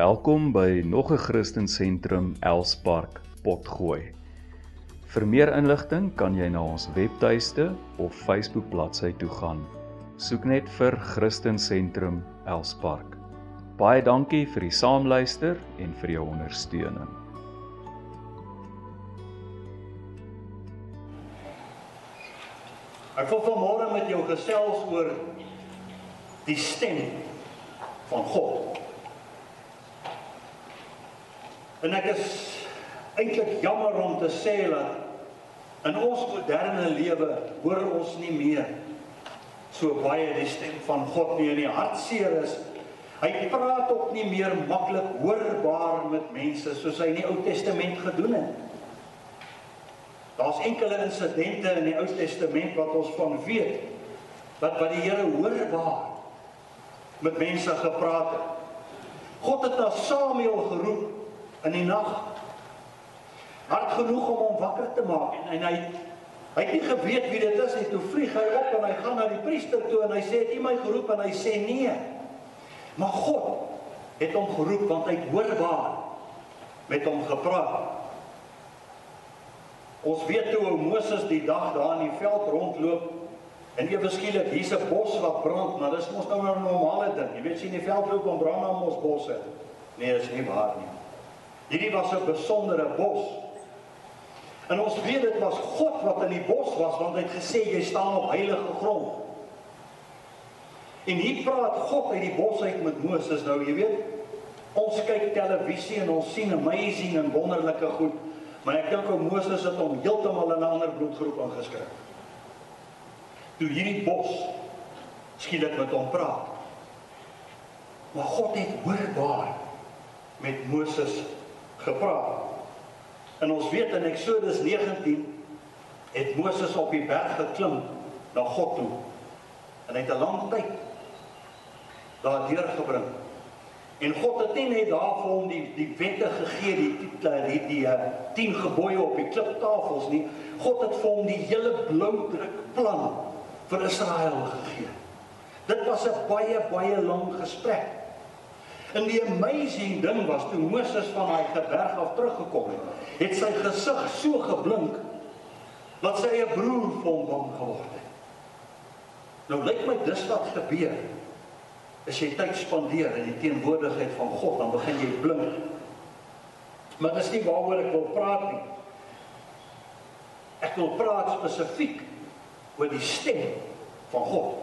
Welkom by nog 'n Christen Sentrum Elspark Potgooi. Vir meer inligting kan jy na ons webtuiste of Facebook bladsy toe gaan. Soek net vir Christen Sentrum Elspark. Baie dankie vir die saamluister en vir jou ondersteuning. Ek wil vanmôre met jou gesels oor die stem van God. En ek is eintlik jammer om te sê dat in ons moderne lewe hoor ons nie meer so baie die stem van God nie in die hartseer is. Hy praat ook nie meer maklik hoorbaar met mense soos hy in die Ou Testament gedoen het. Daar's enkele insidente in die Ou Testament wat ons van weet wat wat die Here hoorbaar met mense gepraat het. God het na Samuel geroep in die nag. Hard genoeg om hom wakker te maak en, en hy hy het nie geweet wie dit is nie. Toe vlieg hy op en hy gaan na die priester toe en hy sê het jy my geroep en hy sê nee. Maar God het hom geroep want hy het hoorbaar met hom gepraat. Ons weet toe hoe Moses die dag daar in die veld rondloop en ewe skielik hier's 'n bos wat brand, maar dis mos nou 'n normale ding. Jy weet sien die veld loop en brand aan ons bosse. Nee, dis nie waar nie. Hierdie was 'n besondere bos. En ons weet dit was God wat in die bos was want hy het gesê jy staan op heilige grond. En hier praat God uit die bos uit met Moses nou, jy weet. Ons kyk televisie en ons sien amazing en wonderlike goed. Maar ek dink ou Moses het hom heeltemal in 'n ander bloedgroep ingeskryf. Toe hierdie bos skielik met hom praat. Maar God het hoorbaar met Moses gepraat. En ons weet in Eksodus 19 het Moses op die berg geklim na God toe. En hy het 'n lang tyd daar deurgebring. En God het nie net daar vir hom die die wette gegee, die die die 10 gebooie op die kliptafels nie. God het vir hom die hele bloudruk plan vir Israel gegee. Dit was 'n baie baie lang gesprek. En die amazing ding was toe Moses van daai geberg af teruggekom het, het sy gesig so geblink dat sy eie broer vir hom bang geword het. Nou lyk my dis wat gebeur as jy tyd spandeer in die teenwoordigheid van God, dan begin jy blink. Maar dis nie waaroor ek wil praat nie. Ek wil praat spesifiek oor die stem van God.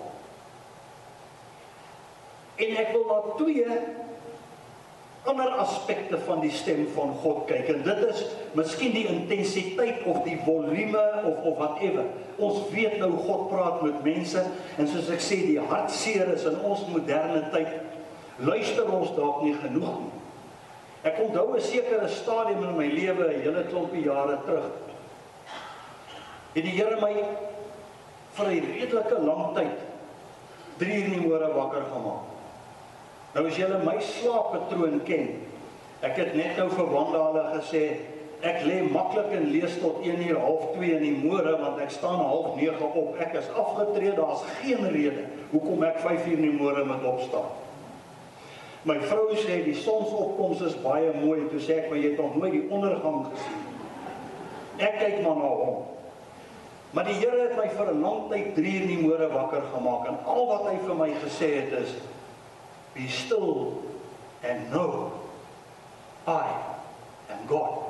En ek wil na twee ander aspekte van die stem van God kyk en dit is miskien die intensiteit of die volume of of whatever. Ons weet nou God praat met mense en soos ek sê die hartseer is in ons moderne tyd luister ons dalk nie genoeg nie. Ek onthou 'n sekere stadium in my lewe, 'n hele klompie jare terug. Het die Here my vir 'n redelike lang tyd 3 uur in die môre wakker gemaak. Nou as julle my slaappatroon ken, ek het net nou vir Wanda hulle gesê ek lê maklik en lees tot 1 uur half 2 in die môre want ek staan half 9 op. Ek is afgetree, daar's geen rede hoekom ek 5 uur in die môre moet opstaan. My vrou sê die sonsopkoms is baie mooi, toe sê ek maar jy het nog nooit die ondergang gesien. Ek kyk maar na hom. Maar die Here het my vir 'n lang tyd 3 uur in die môre wakker gemaak en al wat hy vir my gesê het is be still and know I am God.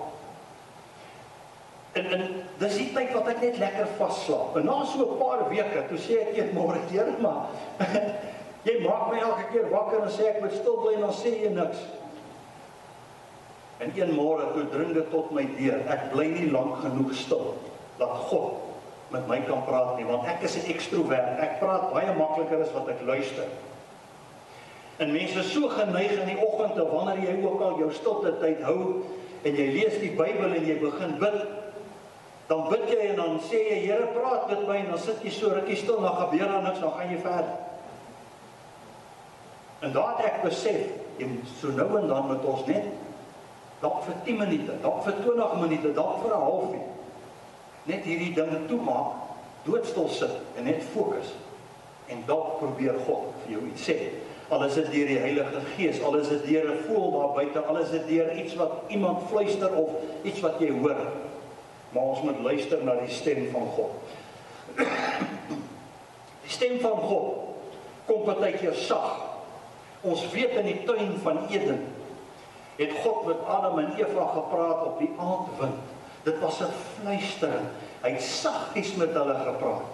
En en dis die tyd wat ek net lekker vasslaap. En na so 'n paar weke, toe sê ek een môre keer maar jy maak my elke keer wakker en sê ek moet stil bly en dan sê jy niks. En een môre toe dring dit tot my deur. Ek bly nie lank genoeg stil dat God met my kan praat nie, want ek is 'n ekstrovert. Ek praat baie makliker as wat ek luister. En mense is so geneig in die oggende wanneer jy ook al jou stilte tyd hou en jy lees die Bybel en jy begin bid, dan bid jy en dan sê jy Here praat met my en dan sit jy so rukkie stil en dan gebeur daar niks, dan gaan jy verder. En daardie ek besef, jy so nou en dan met ons net dalk vir 10 minute, dalk vir 20 minute, dalk vir 'n halfuur net hierdie ding toemaak, doodstil sit en net fokus en dalk probeer God vir jou iets sê. Al is deur die Heilige Gees, al is deur 'n voël daar buite, al is deur iets wat iemand fluister of iets wat jy hoor. Maar ons moet luister na die stem van God. Die stem van God kom partykeer sag. Ons weet in die tuin van Eden het God met Adam en Eva gepraat op die aandwind. Dit was 'n fluistering. Hy het saggies met hulle gepraat.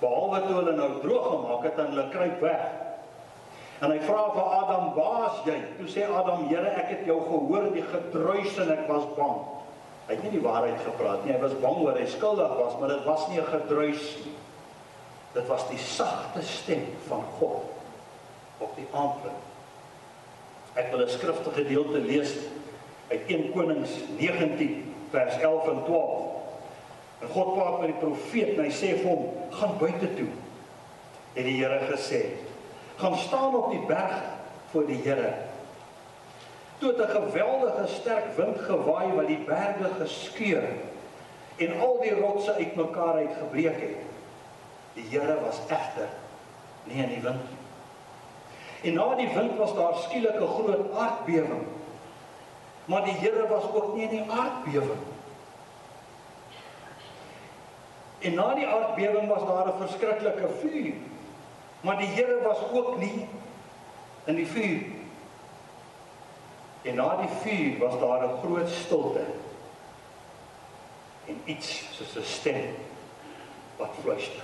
Behalwe toe hulle nou droog gemaak het en hulle kruip weg. En hy vra vir Adam, "Waar's jy?" Toe sê Adam, "Here, ek het jou gehoor die gedruis en ek was bang." Hy het nie die waarheid gepraat nie. Hy was bang oor hy skuldig was, maar dit was nie 'n gedruis nie. Dit was die sagte stem van God op die aandwind. Ek wil 'n skriftige gedeelte lees uit 1 Konings 19 vers 11 en 12. En God praat met die profeet en hy sê vir hom: "Gaan buite toe." Het die Here gesê: "Gaan staan op die berg voor die Here." Toe het 'n geweldige sterk wind gewaai wat die berge geskeur en al die rotse uitmekaar uitgebreek het. Die Here was egter nie in die wind nie. En na die wind was daar skielik 'n groot aardbewing. Maar die Here was ook nie in die aardbewing nie. En na die aardbewing was daar 'n verskriklike vuur. Maar die Here was ook nie in die vuur. En na die vuur was daar 'n groot stilte. En iets soos 'n stem wat fluister.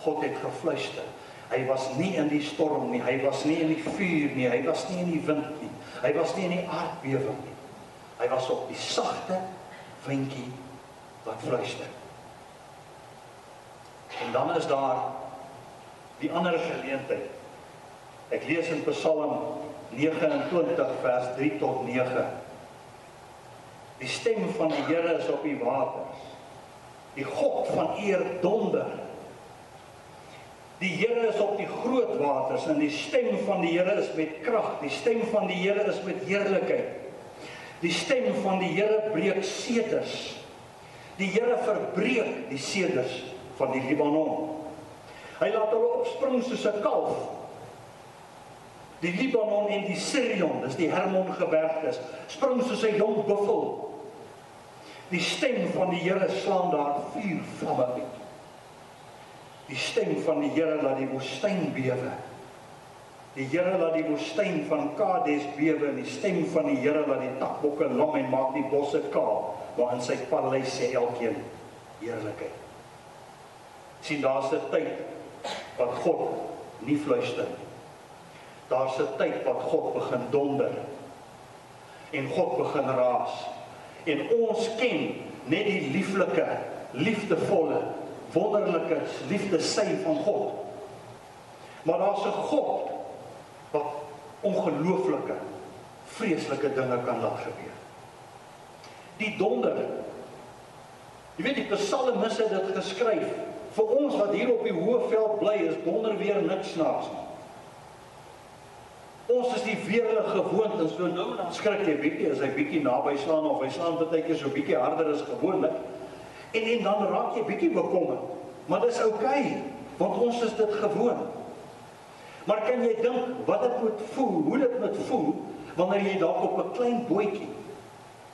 God het gefluister. Hy was nie in die storm nie, hy was nie in die vuur nie, hy was nie in die wind nie. Hy was nie in die aardbewing nie. Hy was op die sagte windjie wat fluister. En dan is daar die ander geleentheid. Ek lees in Psalm 29 vers 3 tot 9. Die stem van die Here is op die waters. Die God van eer donder. Die Here is op die groot waters en die stem van die Here is met krag. Die stem van die Here is met heerlikheid. Die stem van die Here breek seters. Die Here verbreek die seders van die Libanon. Hy laat hulle opspring soos 'n kalf. Die Libanon en die Sirion, dis die Hermon gebergtes, spring soos 'n jong buffel. Die stem van die Here slaan daar vuur vlamme uit. Die stem van die Here laat die woestyn bewe. Die Here laat die woestyn van Kades bewe en die stem van die Here laat die takbokke lam en maak die bosse kaal waar in sy paleis sê elkeen heerlikheid. sien daar's 'n tyd wat God nie fluister nie. Daar's 'n tyd wat God begin donder en God begin raas. En ons ken net die lieflike, liefdevolle, wonderlike liefdesyn van God. Maar daar's 'n God wat ongelooflike, vreeslike dinge kan laat gebeur die donder. Jy weet die psalmis het dit geskryf vir ons wat hier op die hoë veld bly is donder weer niks snaaks nie. Ons is die weerlig gewoond en so nou dan skrik jy bietjie as hy bietjie naby slaan of hy slaan baie keer so bietjie harder as gewoonlik. En en dan raak jy bietjie bekommerd. Maar dis oukei okay, want ons is dit gewoon. Maar kan jy dink wat dit moet voel, hoe dit moet voel wanneer jy dalk op 'n klein bootjie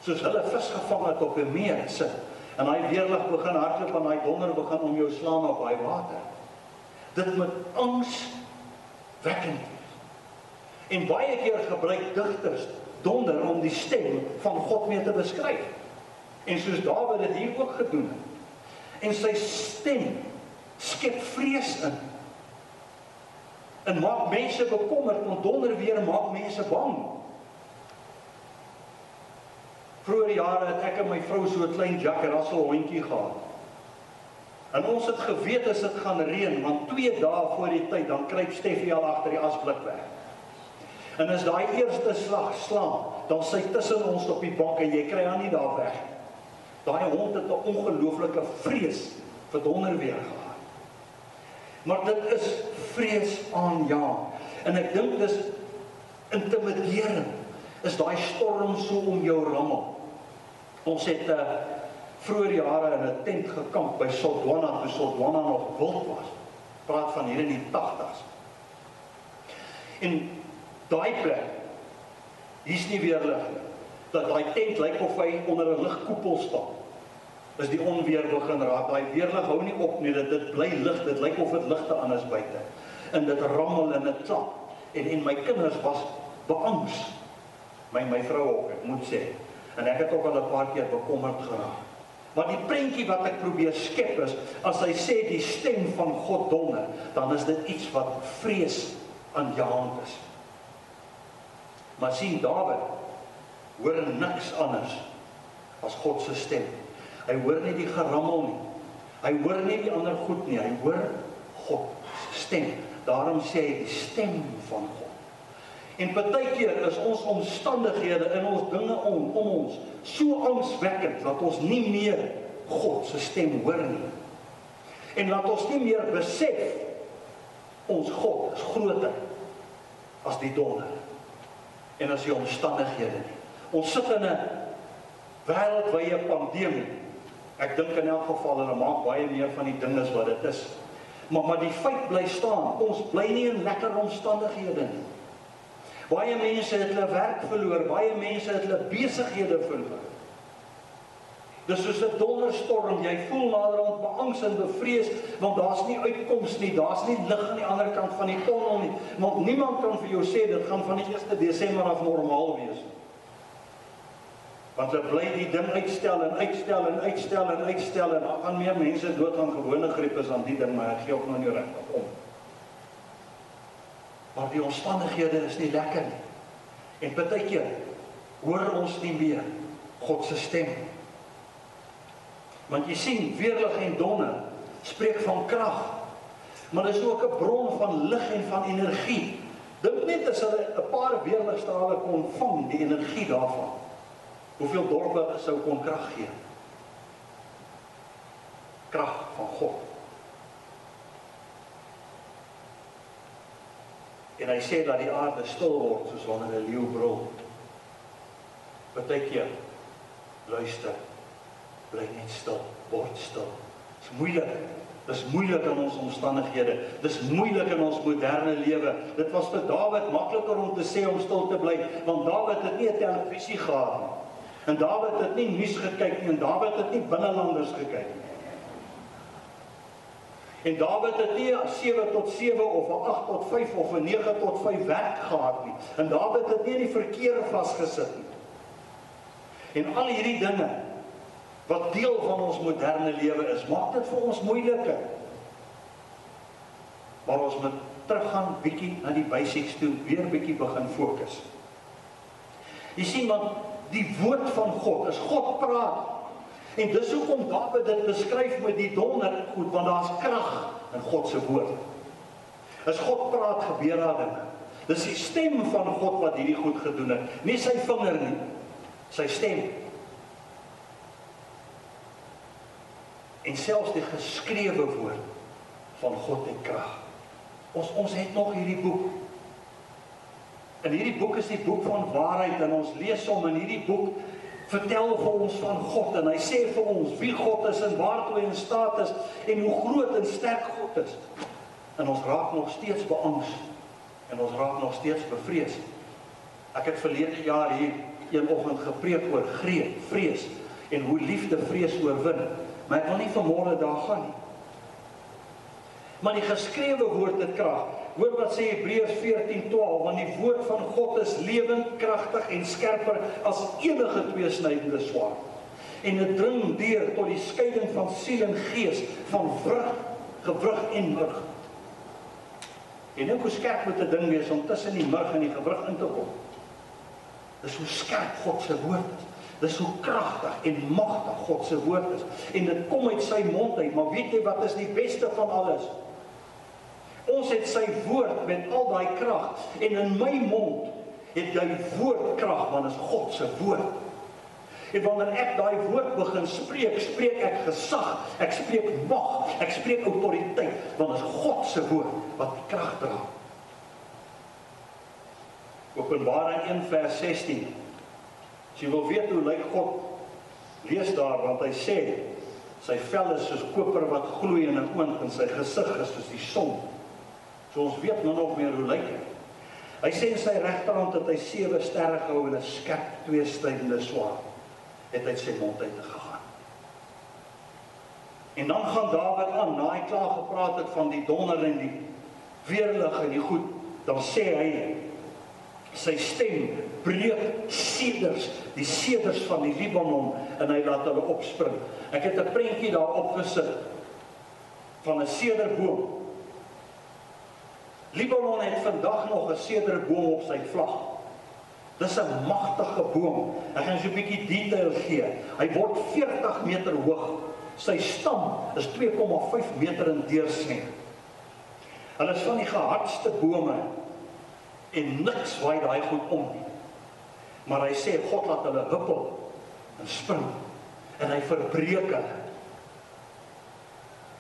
soos hulle vis gevang het op 'n meer sit en daai weerlig begin hardloop en daai donder begin om jou slaan op daai water. Dit moet angs wekkend wees. En baie keer gebruik digters donder om die stem van God mee te beskryf. En soos Dawid dit hier ook gedoen het. En sy stem skep vrees in. En maak mense bekommerd want donder weer maak mense bang. Vroeger jare het ek en my vrou so 'n klein Jack Russell hondjie gehad. En ons het geweet as dit gaan reën, want 2 dae voor die tyd dan kruip Steffie al agter die asblik weg. En as daai eerste slag slaan, dan sy tussen ons op die bank en jy kry haar nie daar weg. Daai hond het 'n ongelooflike vrees vir donder weer gehad. Maar dit is vrees aan ja. En ek dink dis intimiderend. Is daai storm so om jou rammel. Ons het uh vroeër jare in 'n tent gekamp by Sodwana, toe Sodwana nog wild was. Praat van hier in die 80s. En daai plek hier's nie weer lig nie. Dat daai tent lyk of hy onder 'n ligkoepel staan. Is die onweer begin raak. Daai weerlig hou nie op nie. Dit dit bly lig. Dit lyk of dit ligte is buite. En dit rammel en dit klap. En en my kinders was beangs. My my vrou ook, ek moet sê. En ek het ook al 'n paar keer bekommerd geraak. Maar die prentjie wat ek probeer skep is as hy sê die stem van God donder, dan is dit iets wat vrees aanjaend is. Maar sien Dawid hoor niks anders as God se stem. Hy hoor nie die gerammel nie. Hy hoor nie die ander goed nie. Hy hoor God se stem. Daarom sê hy die stem van God. En baie keer is ons omstandighede in ons dinge om om ons so angswekkend dat ons nie meer God se stem hoor nie. En laat ons nie meer besef ons God is groter as die donder en as die omstandighede nie. Ons sit in 'n wêreldwye pandemie. Ek dink in elk geval hulle maak baie meer van die dinge wat dit is. Maar maar die feit bly staan, ons bly nie in lekker omstandighede nie. Baie mense het hulle werk verloor, baie mense het hulle besighede verloor. Dis soos 'n donderstorm, jy voel naderhand beangs en bevrees want daar's nie uitkoms nie, daar's nie lig aan die ander kant van die tonnel nie. Want niemand kan vir jou sê dit gaan van die 1 Desember af normaal wees nie. Want hulle bly die ding uitstel en uitstel en uitstel en uitstel en dan gaan meer mense dood aan gewone griep as aan die ding, maar ek gee ook nou nie regtig om. Maar die omstandighede is nie lekker nie. En baie keer hoor ons nie meer God se stem. Want jy sien, weerlig en donder spreek van krag. Maar dit is ook 'n bron van lig en van energie. Dink net as hulle 'n paar weerligstrale kon vang, die energie daarvan. Hoeveel dorpe sou kon krag gee? Krag van God. En hy sê dat die aarde stil word soos wanneer 'n leeu brul. Partykeer luister bly net stil, word stil. Dit is moeilik. Dit is moeilik in ons omstandighede. Dit is moeilik in ons moderne lewe. Dit was vir Dawid makliker om te sê om stil te bly, want Dawid het nie televisie gehad nie. En Dawid het nie nuus gekyk nie en Dawid het nie binnelanders gekyk nie. En Dawid het nie 'n 7 tot 7 of 'n 8 tot 5 of 'n 9 tot 5 werk gehad nie. En Dawid het nie in die verkeer vasgesit nie. En al hierdie dinge wat deel van ons moderne lewe is, maak dit vir ons moeiliker. Maar ons moet teruggaan bietjie na die basics toe, weer bietjie begin fokus. Jy sien want die woord van God is God praat. En dis hoekom Dawid dit beskryf met die donder goed want daar's krag in God se woord. As God praat gebeur daar dinge. Dis die stem van God wat hierdie goed gedoen het, nie sy vinger nie. Sy stem en selfs die geskrewe woord van God het krag. Ons ons het nog hierdie boek. En hierdie boek is die boek van waarheid en ons lees hom in hierdie boek vertel vir ons van God en hy sê vir ons wie God is en waartoe hy in staat is en hoe groot en sterk God is. En ons raak nog steeds beangs en ons raak nog steeds bevrees. Ek het verlede jaar hier een oggend gepreek oor greep, vrees en hoe liefde vrees oorwin. Maar ek wil nie vanmôre daar gaan nie. Maar die geskrewe woord het krag. Hoor wat sê Hebreërs 14:12, want die woord van God is lewend, kragtig en skerper as enige tweesnydende swaard. En dit dring deur tot die skeiding van siel en gees, van vrug, gewrig en murg. En nou hoe skerp moet 'n ding wees om tussen die murg en die gewrig in te kom? Dis hoe skerp God se woord is. Dis hoe kragtig en magtig God se woord is en dit kom uit sy mond uit, maar weet jy wat is die beste van alles? Ons het sy woord met al daai krag en in my mond het jy woord krag want dit is God se woord. En wanneer ek daai woord begin spreek, spreek ek gesag, ek spreek mag, ek spreek autoriteit want dit is God se woord wat krag dra. Openbaring 1 vers 16 As jy wil weet hoe lyk God, lees daar want hy sê sy vel is soos koper wat gloei in 'n oond en sy gesig is soos die son. So ons weet nou nog meer hoe lyk hy. Hy sê in sy regterhand het hy sewe sterre gehou en 'n skerp tweesnydende swaard het uit sy mond uit gegaan. En dan gaan Dawid aan, na hy klaar gepraat het van die donder en die weerlig en die goed, dan sê hy sy stem breek seders, die seders van die Libanon en hy laat hulle opspring. Ek het 'n prentjie daar opgesit van 'n sederboom. Libanon het vandag nog 'n sederboom op sy vlag. Dis 'n magtige boom. Ek gaan so 'n bietjie detail gee. Hy word 40 meter hoog. Sy stam is 2,5 meter in deursnee. Hulle is van die gehardste bome en niks waai daai goed om nie. Maar hy sê God laat hulle huppel en spring en hy verbreek hulle.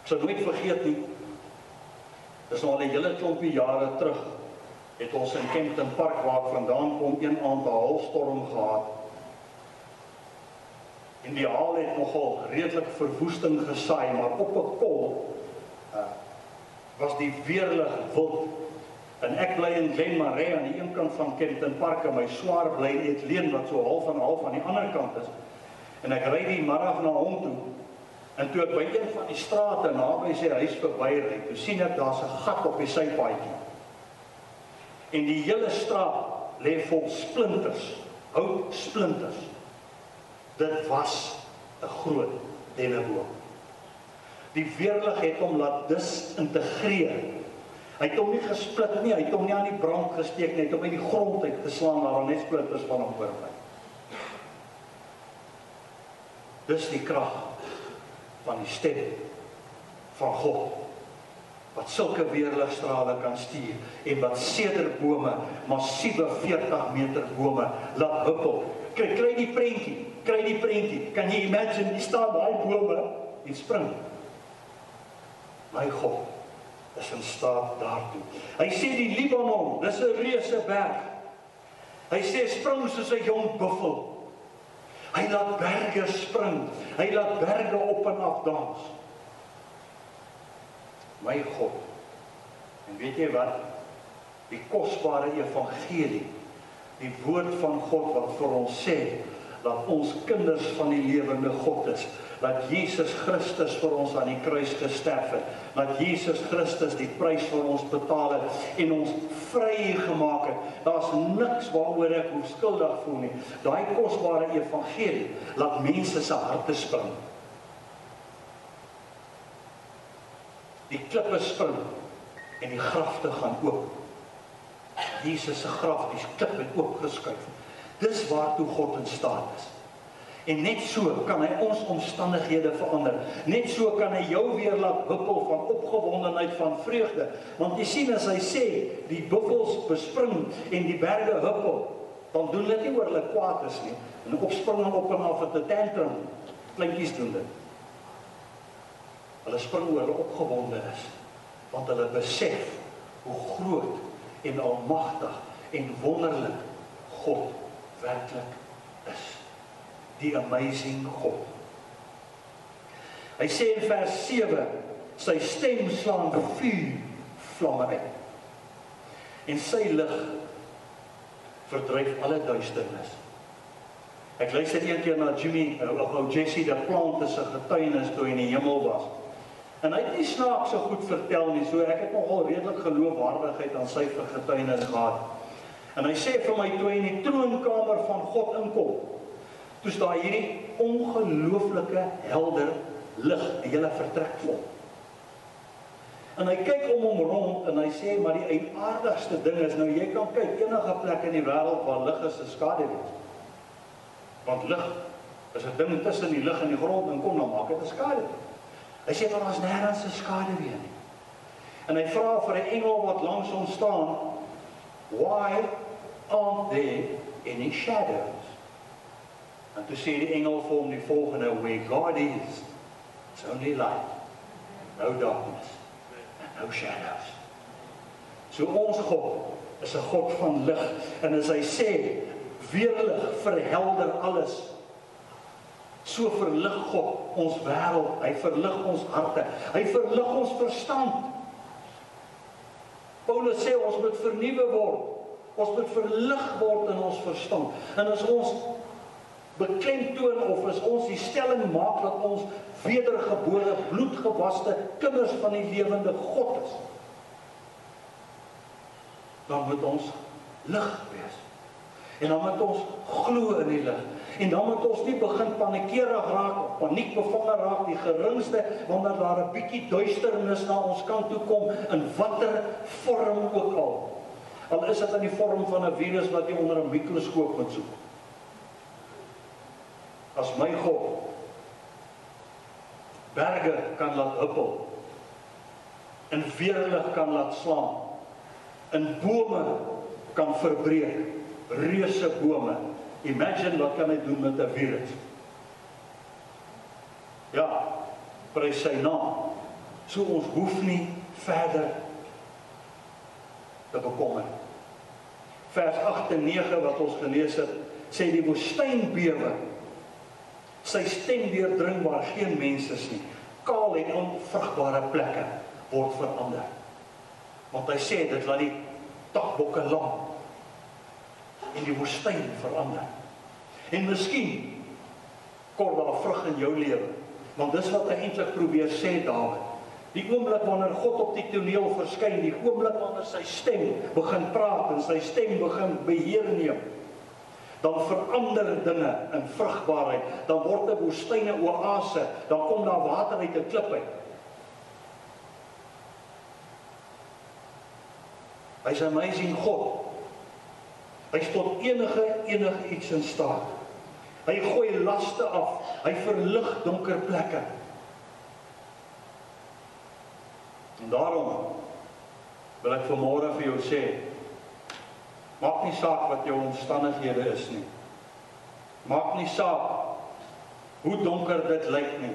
So nooit vergeet nie. Dis nou al 'n hele klompie jare terug het ons in Kempton Park waar ek vandaan kom een aand 'n haalstorm gehad. En die haal het nogal redelik verwoesting gesaai, maar op 'n kol uh, was die weerlig wild. En ek bly in Glenmarais aan die een kant van Kempton Park en my swaar bly net leen wat so half en half aan die ander kant is. En ek ry die middag na hom toe En toe ek een van die strate naby sy huis verbyry, toe sien ek daar's 'n gat op die sypaadjie. En die hele straat lê vol splinters, hout splinters. Dit was 'n groot denneboom. Die weerlig het hom laat dis integreer. Hy het hom nie gesplit nie, hy het hom nie aan die brand gesteek nie, hy het hom uit die grond uit geslaan waar net splinters van hom oorbly. Dis die krag van die stem van God wat sulke weerligstrale kan stuur en wat sederbome, massiewe 40 meter bome laat huppel. Kry kry die prentjie, kry die prentjie. Kan jy imagine die staan daai bome en spring? My God is in staat daartoe. Hy sê die Libanon, dis 'n reuse berg. Hy sê spring soos 'n jong buffel. Hy laat berge spring. Hy laat berge op en af dans. My God. En weet jy wat? Die kosbare evangelie, die woord van God wat vir ons sê dat ons kinders van die lewende God is, dat Jesus Christus vir ons aan die kruis gesterf het, dat Jesus Christus die prys vir ons betaal het en ons vry gemaak het. Daar's niks waaroor ek hoef skuldig voel nie. Daai kosbare evangelie laat mense se harte spring. Die klippe spring en die grafte gaan oop. Jesus se graf, die klip het oopgeskuif. Dis waartoe God in staat is. En net so kan hy ons omstandighede verander. Net so kan hy jou weer laat huppel van opgewondenheid van vreugde. Want jy sien as hy sê die buffels bespring en die berge huppel, dan doen dit nie oor hulle kwaad is nie. En opspring en op en af met 'n tantrum. Kleintjies doen dit. Hulle spring oor hulle opgewonde is want hulle besef hoe groot en almagtig en wonderlik God werklik is die amazing God. Hy sê in vers 7 sy stem slaan vuur vlamme uit. En sy lig verdryf alle duisternis. Ek luister eendag na Jimmy of ou Jesse dat plant is 'n getuienis toe hy in die hemel was. En hy het nie snaaks so goed vertel nie, so ek het nogal redelik geloofwaardigheid aan sy getuienis gehad. En hy sê vir my toe hy in die troonkamer van God inkom, Toe staan hierdie ongelooflike helder lig die hele vertrek vol. En hy kyk om hom rond en hy sê maar die aardigste ding is nou jy kan kyk enige plek in die wêreld waar lig is, is skaduwee. Want lig is 'n ding tussen die lig en die grond en kom dan maak dit 'n skaduwee. Hy sê maar ons nêrens 'n skaduwee nie. En hy vra vir 'n engel wat langs hom staan, "Why aren't there any shadows?" En toe sê die engel vir hom die volgende: "Where God is, it's only light. No darkness and no shadows." So ons God is 'n God van lig en as hy sê weerlig verhelder alles. So verlig God ons wêreld, hy verlig ons harte, hy verlig ons verstand. Paulus sê ons moet vernuwe word Ons moet verlig word in ons verstand. En as ons beklemtoon of as ons die stelling maak dat ons wedergebore bloedgewaste kinders van die lewende God is, dan moet ons lig wees. En dan moet ons glo in die lig. En dan moet ons nie begin paniekerig raak of paniekbevange raak die geringste wanneer daar 'n bietjie duisternis na ons kant toe kom in watter vorm ook al. Al is dit in die vorm van 'n virus wat jy onder 'n mikroskoop moet soek. As my God berge kan laat huppel en weerlig kan laat slaan in bome kan verbreek reuse bome Imagine wat kan hy doen met 'n virus? Ja, prys sy naam. So ons hoef nie verder te bekommer. Vers 8 en 9 wat ons gelees het, sê die woestyn bewe. Sy stem deurdring waar geen mense is nie. Kaal en onvrugbare plekke word verander. Want hy sê dit laat die takbokke lam en die woestyn verander. En miskien kom daar vrug in jou lewe. Want dis wat hy eintlik probeer sê Dawid. Die oomblik wanneer God op die toneel verskyn, die oomblik wanneer sy stem begin praat en sy stem begin beheer neem, dan verander dinge in vrugbaarheid. Dan word 'n woestyn 'n oase, dan kom daar water uit 'n klip uit. Hy's 'n amazing God. Hy tot enige enige iets in staat. Hy gooi laste af. Hy verlig donker plekke. En daarom wil ek vanmôre vir jou sê, maak nie saak wat jou omstandighede is nie. Maak nie saak hoe donker dit lyk nie.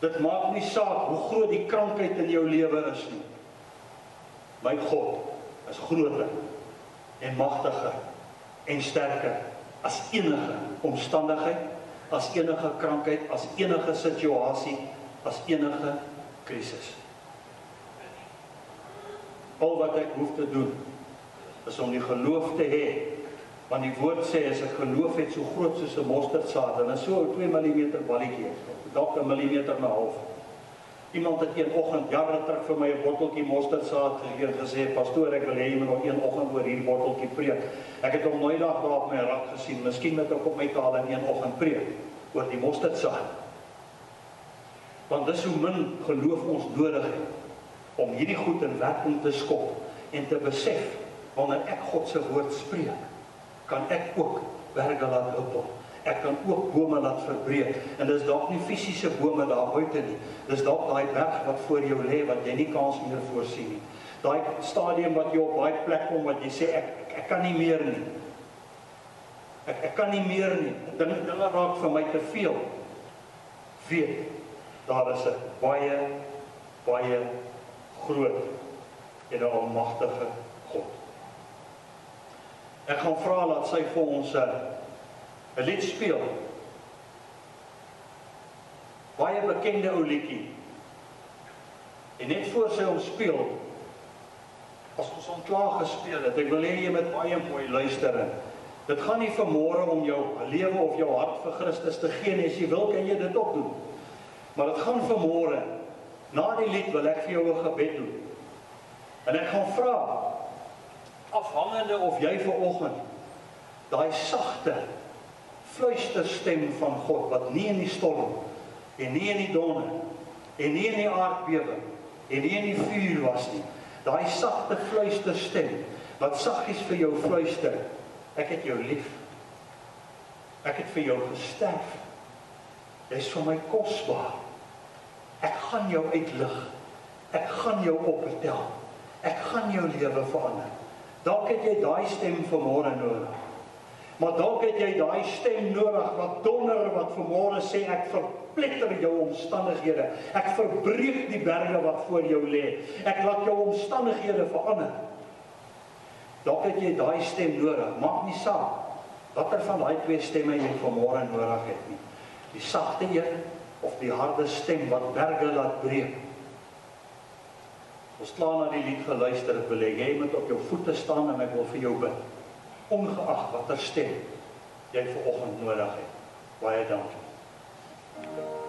Dit maak nie saak hoe groot die krankheid in jou lewe is nie. My God is groter en magtiger en sterker as enige omstandigheid, as enige krankheid, as enige situasie, as enige krisis. Al wat ek hoef te doen is om die geloof te hê want die woord sê as ek geloof het so groot soos 'n mosterdsaad en so 'n 2 mm balletjie, dalk 'n millimeter en 'n half Iemand het een oggend jare terug vir my 'n botteltjie mosterdsaad gegee en gesê: "Pastoor, ek wil hê jy moet nog een oggend oor hierdie botteltjie preek." Ek het hom nooit daar op my rak gesien. Miskien moet ek op my taal in een oggend preek oor die mosterdsaad. Want dis hoe min geloof ons nodig het om hierdie goed in werking te skop en te besef wanneer ek God se woord spreek, kan ek ook berge laat huppel. Ek kan ook bome laat verbreek en dis dalk nie fisiese bome daar buite nie. Dis dalk daai berg wat voor jou lê wat jy nie kans meer voorsien nie. Daai stadium wat jy op baie plek kom wat jy sê ek ek, ek kan nie meer nie. Ek ek kan nie meer nie. Dinge dinge raak vir my te veel. Weet daar is 'n baie baie groot en 'n almagtige God. Ek gaan vra dat sy vir ons 'n 'n lied speel. Baie bekende ou liedjie. En net voor sy hom speel, as ons hom klaar gespeel het, ek wil hê jy moet baie mooi luister. Dit gaan nie vanmôre om jou lewe of jou hart vir Christus te gee nie, as jy wil kan jy dit ook doen. Maar dit gaan vanmôre na die lied wil ek vir jou 'n gebed doen. En ek gaan vra afhangende of jy ver oggend daai sagte fluisterstem van God wat nie in die storm en nie in die donder en nie in die aardbewing en nie in die vuur was nie. Daai sagte fluisterstem wat saggies vir jou fluister. Ek het jou lief. Ek het vir jou gesterf. Jy's vir my kosbaar. Ek gaan jou uitlig. Ek gaan jou optel. Ek gaan jou lewe verander. Dalk het jy daai stem vanmôre nodig. Maar dalk het jy daai stem nodig wat donder wat vanmôre sê ek verpletter jou omstandighede. Ek verbreek die berge wat voor jou lê. Ek laat jou omstandighede verander. Dalk het jy daai stem nodig. Maak nie saak watter van daai twee stemme jy vanmôre nodig het nie. Die sagte een of die harde stem wat berge laat breek. Ons klaar na die lied geluister, ek wil hê jy moet op jou voete staan en ek wil vir jou bid. Ongeag watter stem jy vanoggend nodig het. Baie dankie. Softly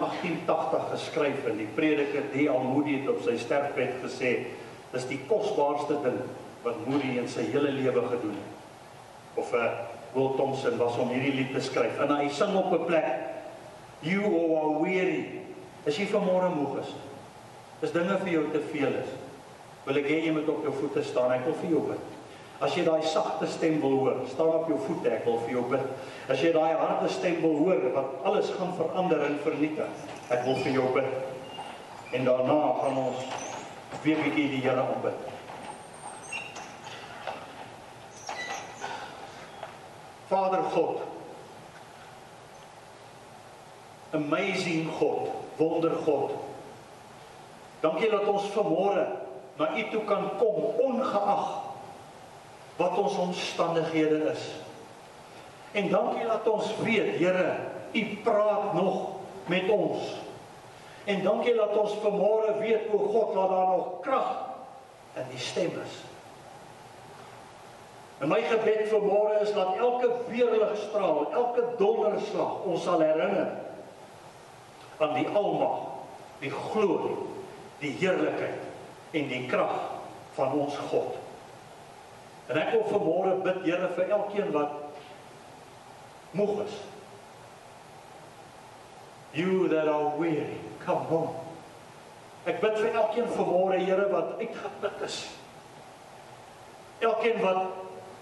1880 geskryf en die prediker D.L. Moody het op sy sterfbed gesê dis die kosbaarste ding wat Moody in sy hele lewe gedoen het. Of uh, Will Thompson was om hierdie lied te skryf en hy sing op 'n plek You who are weary. As jy vanmôre moeg is, is dinge vir jou te veel is. Wil ek hê jy moet op jou voete staan. Ek wil vir jou bid. As jy daai sagte stem wil hoor, staan op jou voete, ek wil vir jou bid. As jy daai harde stem wil hoor wat alles gaan verander en vernietig, ek wil vir jou bid. En daarna gaan ons weer bietjie die Here aanbid. Vader God, amazing God, wonder God. Dankie dat ons vanmôre na U toe kan kom ongeag wat ons omstandighede is. En dankie dat ons weet, Here, U praat nog met ons. En dankie dat ons vanmôre weet o God dat daar nog krag in die stem is. En my gebed vanmôre is dat elke weerligstraal, elke donderslag ons sal herinner aan die almag, die glorie, die heerlikheid en die krag van ons God. En ek wil vanmôre bid Here vir elkeen wat moeg is. You that are weary, come home. Ek bid vir elkeen vanmôre, Here, wat uitgeput is. Elkeen wat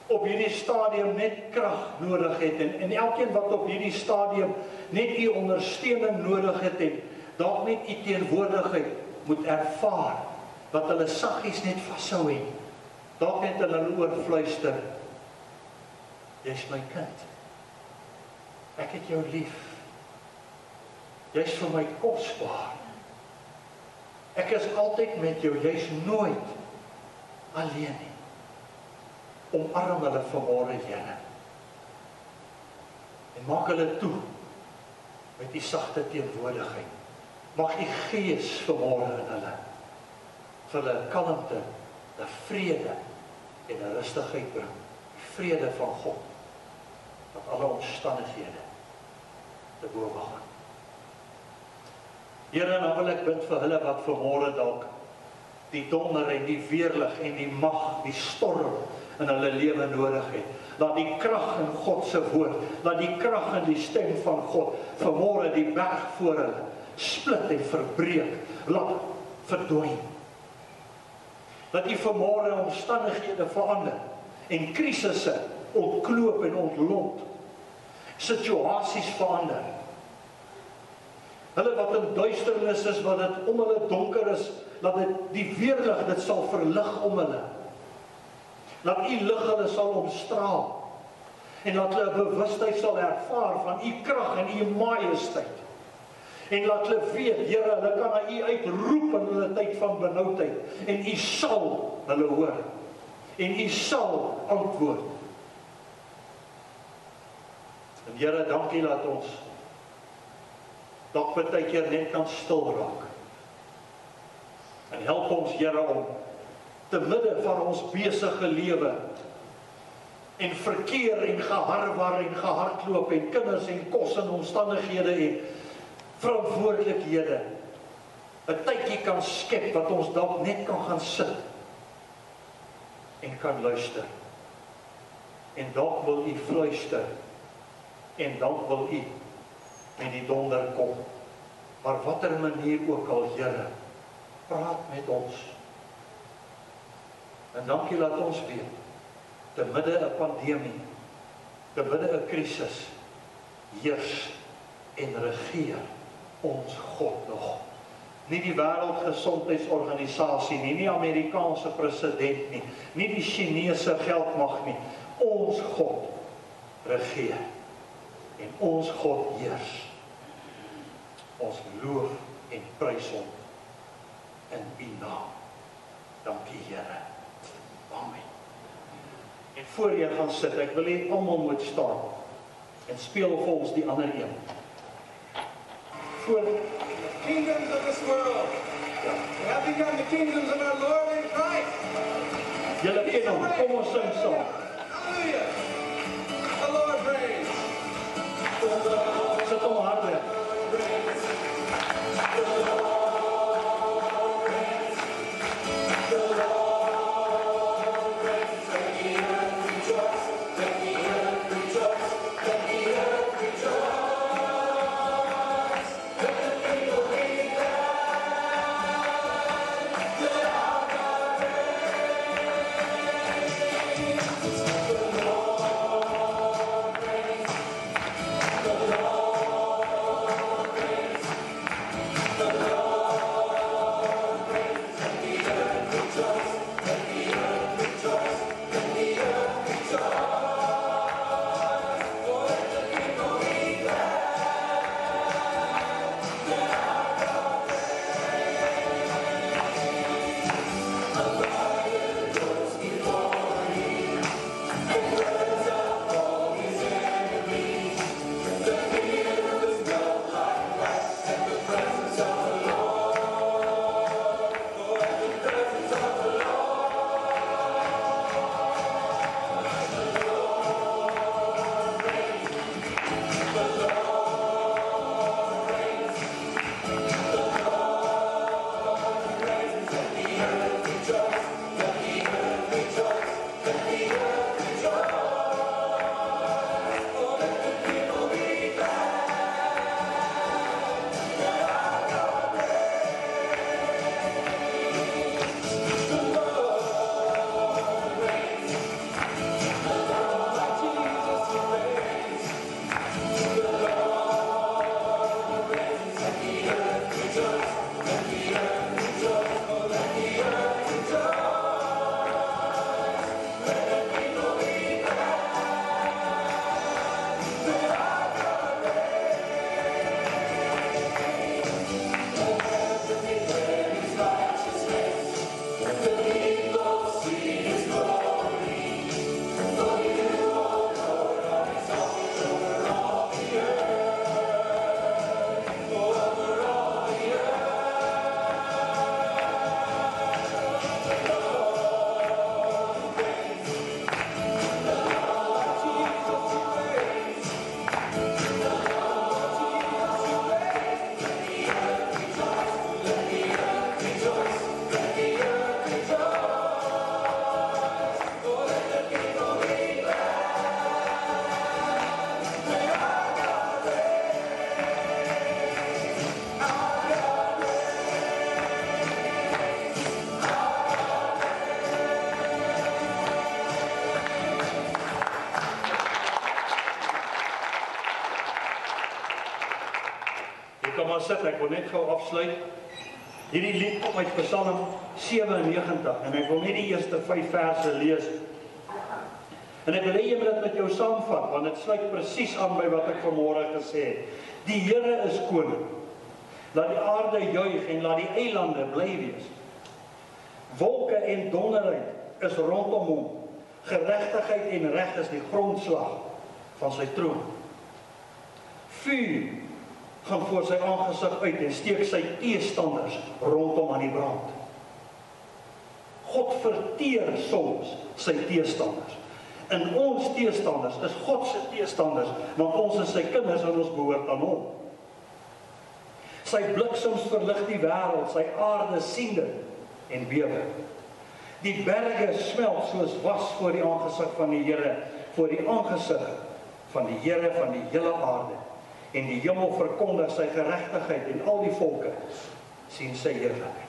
op hierdie stadium net krag nodig het en en elkeen wat op hierdie stadium net u ondersteuning nodig het en dalk net u teenwoordigheid moet ervaar wat hulle saggies net vashou het. Dalk net hulle oor fluister. Jy's my kind. Ek het jou lief. Jy's vir my kosbaar. Ek is altyd met jou. Jy's nooit alleen nie. Omarm hulle vanmôre, Here. En maak hulle toe met u sagte teenwoordigheid. Mag u gees vanmôre in hulle vir hulle kalmte, 'n vrede en rustigheid bring. Vrede van God wat alle omstandighede te bowe gaan. Here, nou wil ek bid vir hulle wat vanmôre dalk die donder en die weerlig en die mag, die storm in hulle lewe nodig het. Laat die krag in God se woord, laat die krag in die stem van God vanmôre die berg voor hulle split en verbreek, laat verdwyn. Dat u vanmôre omstandighede verander en krisisse ontkloop en ontlont. Situasies verander. Hulle wat in duisternis is, wat dit om hulle donker is, laat dit die weerlig dit sal verlig om hulle. Laat u lig hulle sal omstraal. En laat hulle 'n bewustheid sal ervaar van u krag en u majesteit. En laat hulle weet, Here, hulle kan na u uitroep in hulle tyd van benoudheid en u sal hulle hoor. En u sal antwoord. En Here, dankie dat ons dalk baie keer net kan stil raak. En help ons Here om te midde van ons besige lewe en verkeer en geharwar en gehardloop en kinders en kos en omstandighede en verantwoordelikhede 'n tydjie kan skep wat ons dalk net kan gaan sit en kan luister. En dalk wil u fluister en dalk wil u met die donder kom. Maar watter manier ook al, Here, praat met ons. En dankie dat ons weet te midde 'n pandemie, te midde 'n krisis heers en regeer ons God nog. Nie die wêreldgesondheidsorganisasie nie, nie Amerikaanse president nie, nie die Chinese geldmag nie. Ons God regeer. En ons God heers. Ons loof en prys hom in U naam. Dankie Here. Amen. En voor jy gaan sit, ek wil hê almal moet staan en speel vir ons die ander een. Voor kingdoms of this world have become the kingdoms of our Lord and Christ. julle ken hom, kom ons. Hallelujah. The Lord reigns. Sit, ek wil net gou afsluit. Hierdie lied kom uit Psalm 97 en ek wil net die eerste 5 verse lees. En ek wil hê jy moet dit met jou saamvat want dit sluit presies aan by wat ek vanmôre gesê het. Die Here is koning. Laat die aarde juig en laat die eilande bly wees. Wolke en donderheid is rondom hom. Geregtigheid en reg is die grondslag van sy troon. Vuur gaan voor sy aangesig uit en steek sy teestanders rondom aan die brand. God verteer soms sy teestanders. En ons teestanders is God se teestanders, want ons is sy kinders en ons behoort aan hom. Sy bliksems verlig die wêreld, sy aarde sien dit en bewe. Die berge smelt soos was voor die aangesig van die Here, voor die aangesig van die Here van die hele aarde. En die hemel verkondig sy geregtigheid en al die volke sien sy heerlikheid.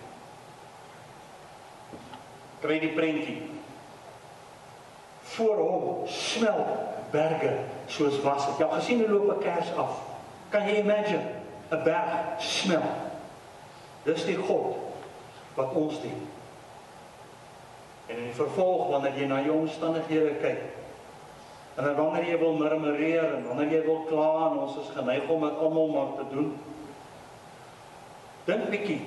Kry die prentjie. Voor hom smelt berge soos was. Het jy al gesien hoe loop 'n kers af? Kan jy imagine 'n berg smelt? Dis die God wat ons dien. En in die vervolg wanneer jy na jou omstandighede kyk, en dan wanneer jy wil murmureer en wanneer jy wil kla en ons is geneig om dit almal maar te doen. Dink bietjie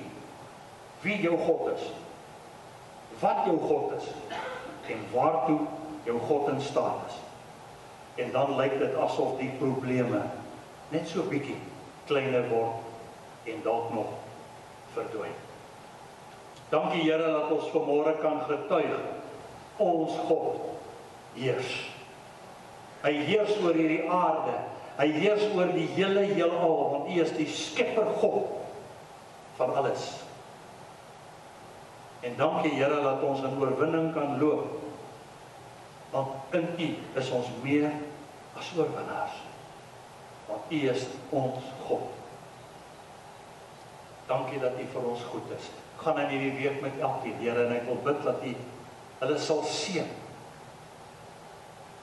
wie jou God is. Wat jou God is en waartoe jou God in staat is. En dan lyk dit asof die probleme net so bietjie kleiner word en dalk nog verdwyn. Dankie Here dat ons vanmôre kan getuig ons God heers. Hy heers oor hierdie aarde. Hy heers oor die hele heelal want U is die skepper God van alles. En dankie Here dat ons in oorwinning kan loop. Want in U is ons meer as oorwinnaars. Want U is ons God. Dankie dat U vir ons goed is gaan in hierdie week met elkeen, Here, en ek wil bid dat U hulle sal seën.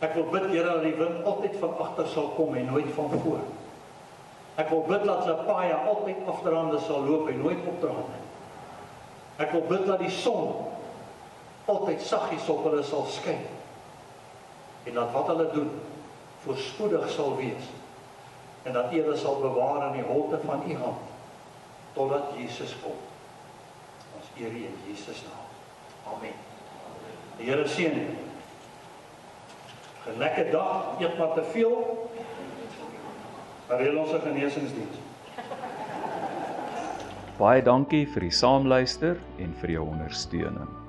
Ek wil bid, Here, dat die wind altyd van agter sal kom en nooit van voor. Ek wil bid dat hulle paai altyd afdraande sal loop en nooit opdraande. Ek wil bid dat die son altyd saggies op hulle sal skyn. En dat wat hulle doen voorspoedig sal wees. En dat U hulle sal bewaar in die holte van U hand totdat Jesus kom eer U in Jesus naam. Amen. Die Here seën u. 'n Lekker dag, eet maar te veel. Reël ons 'n genesingsdiens. Baie dankie vir die saamluister en vir jou ondersteuning.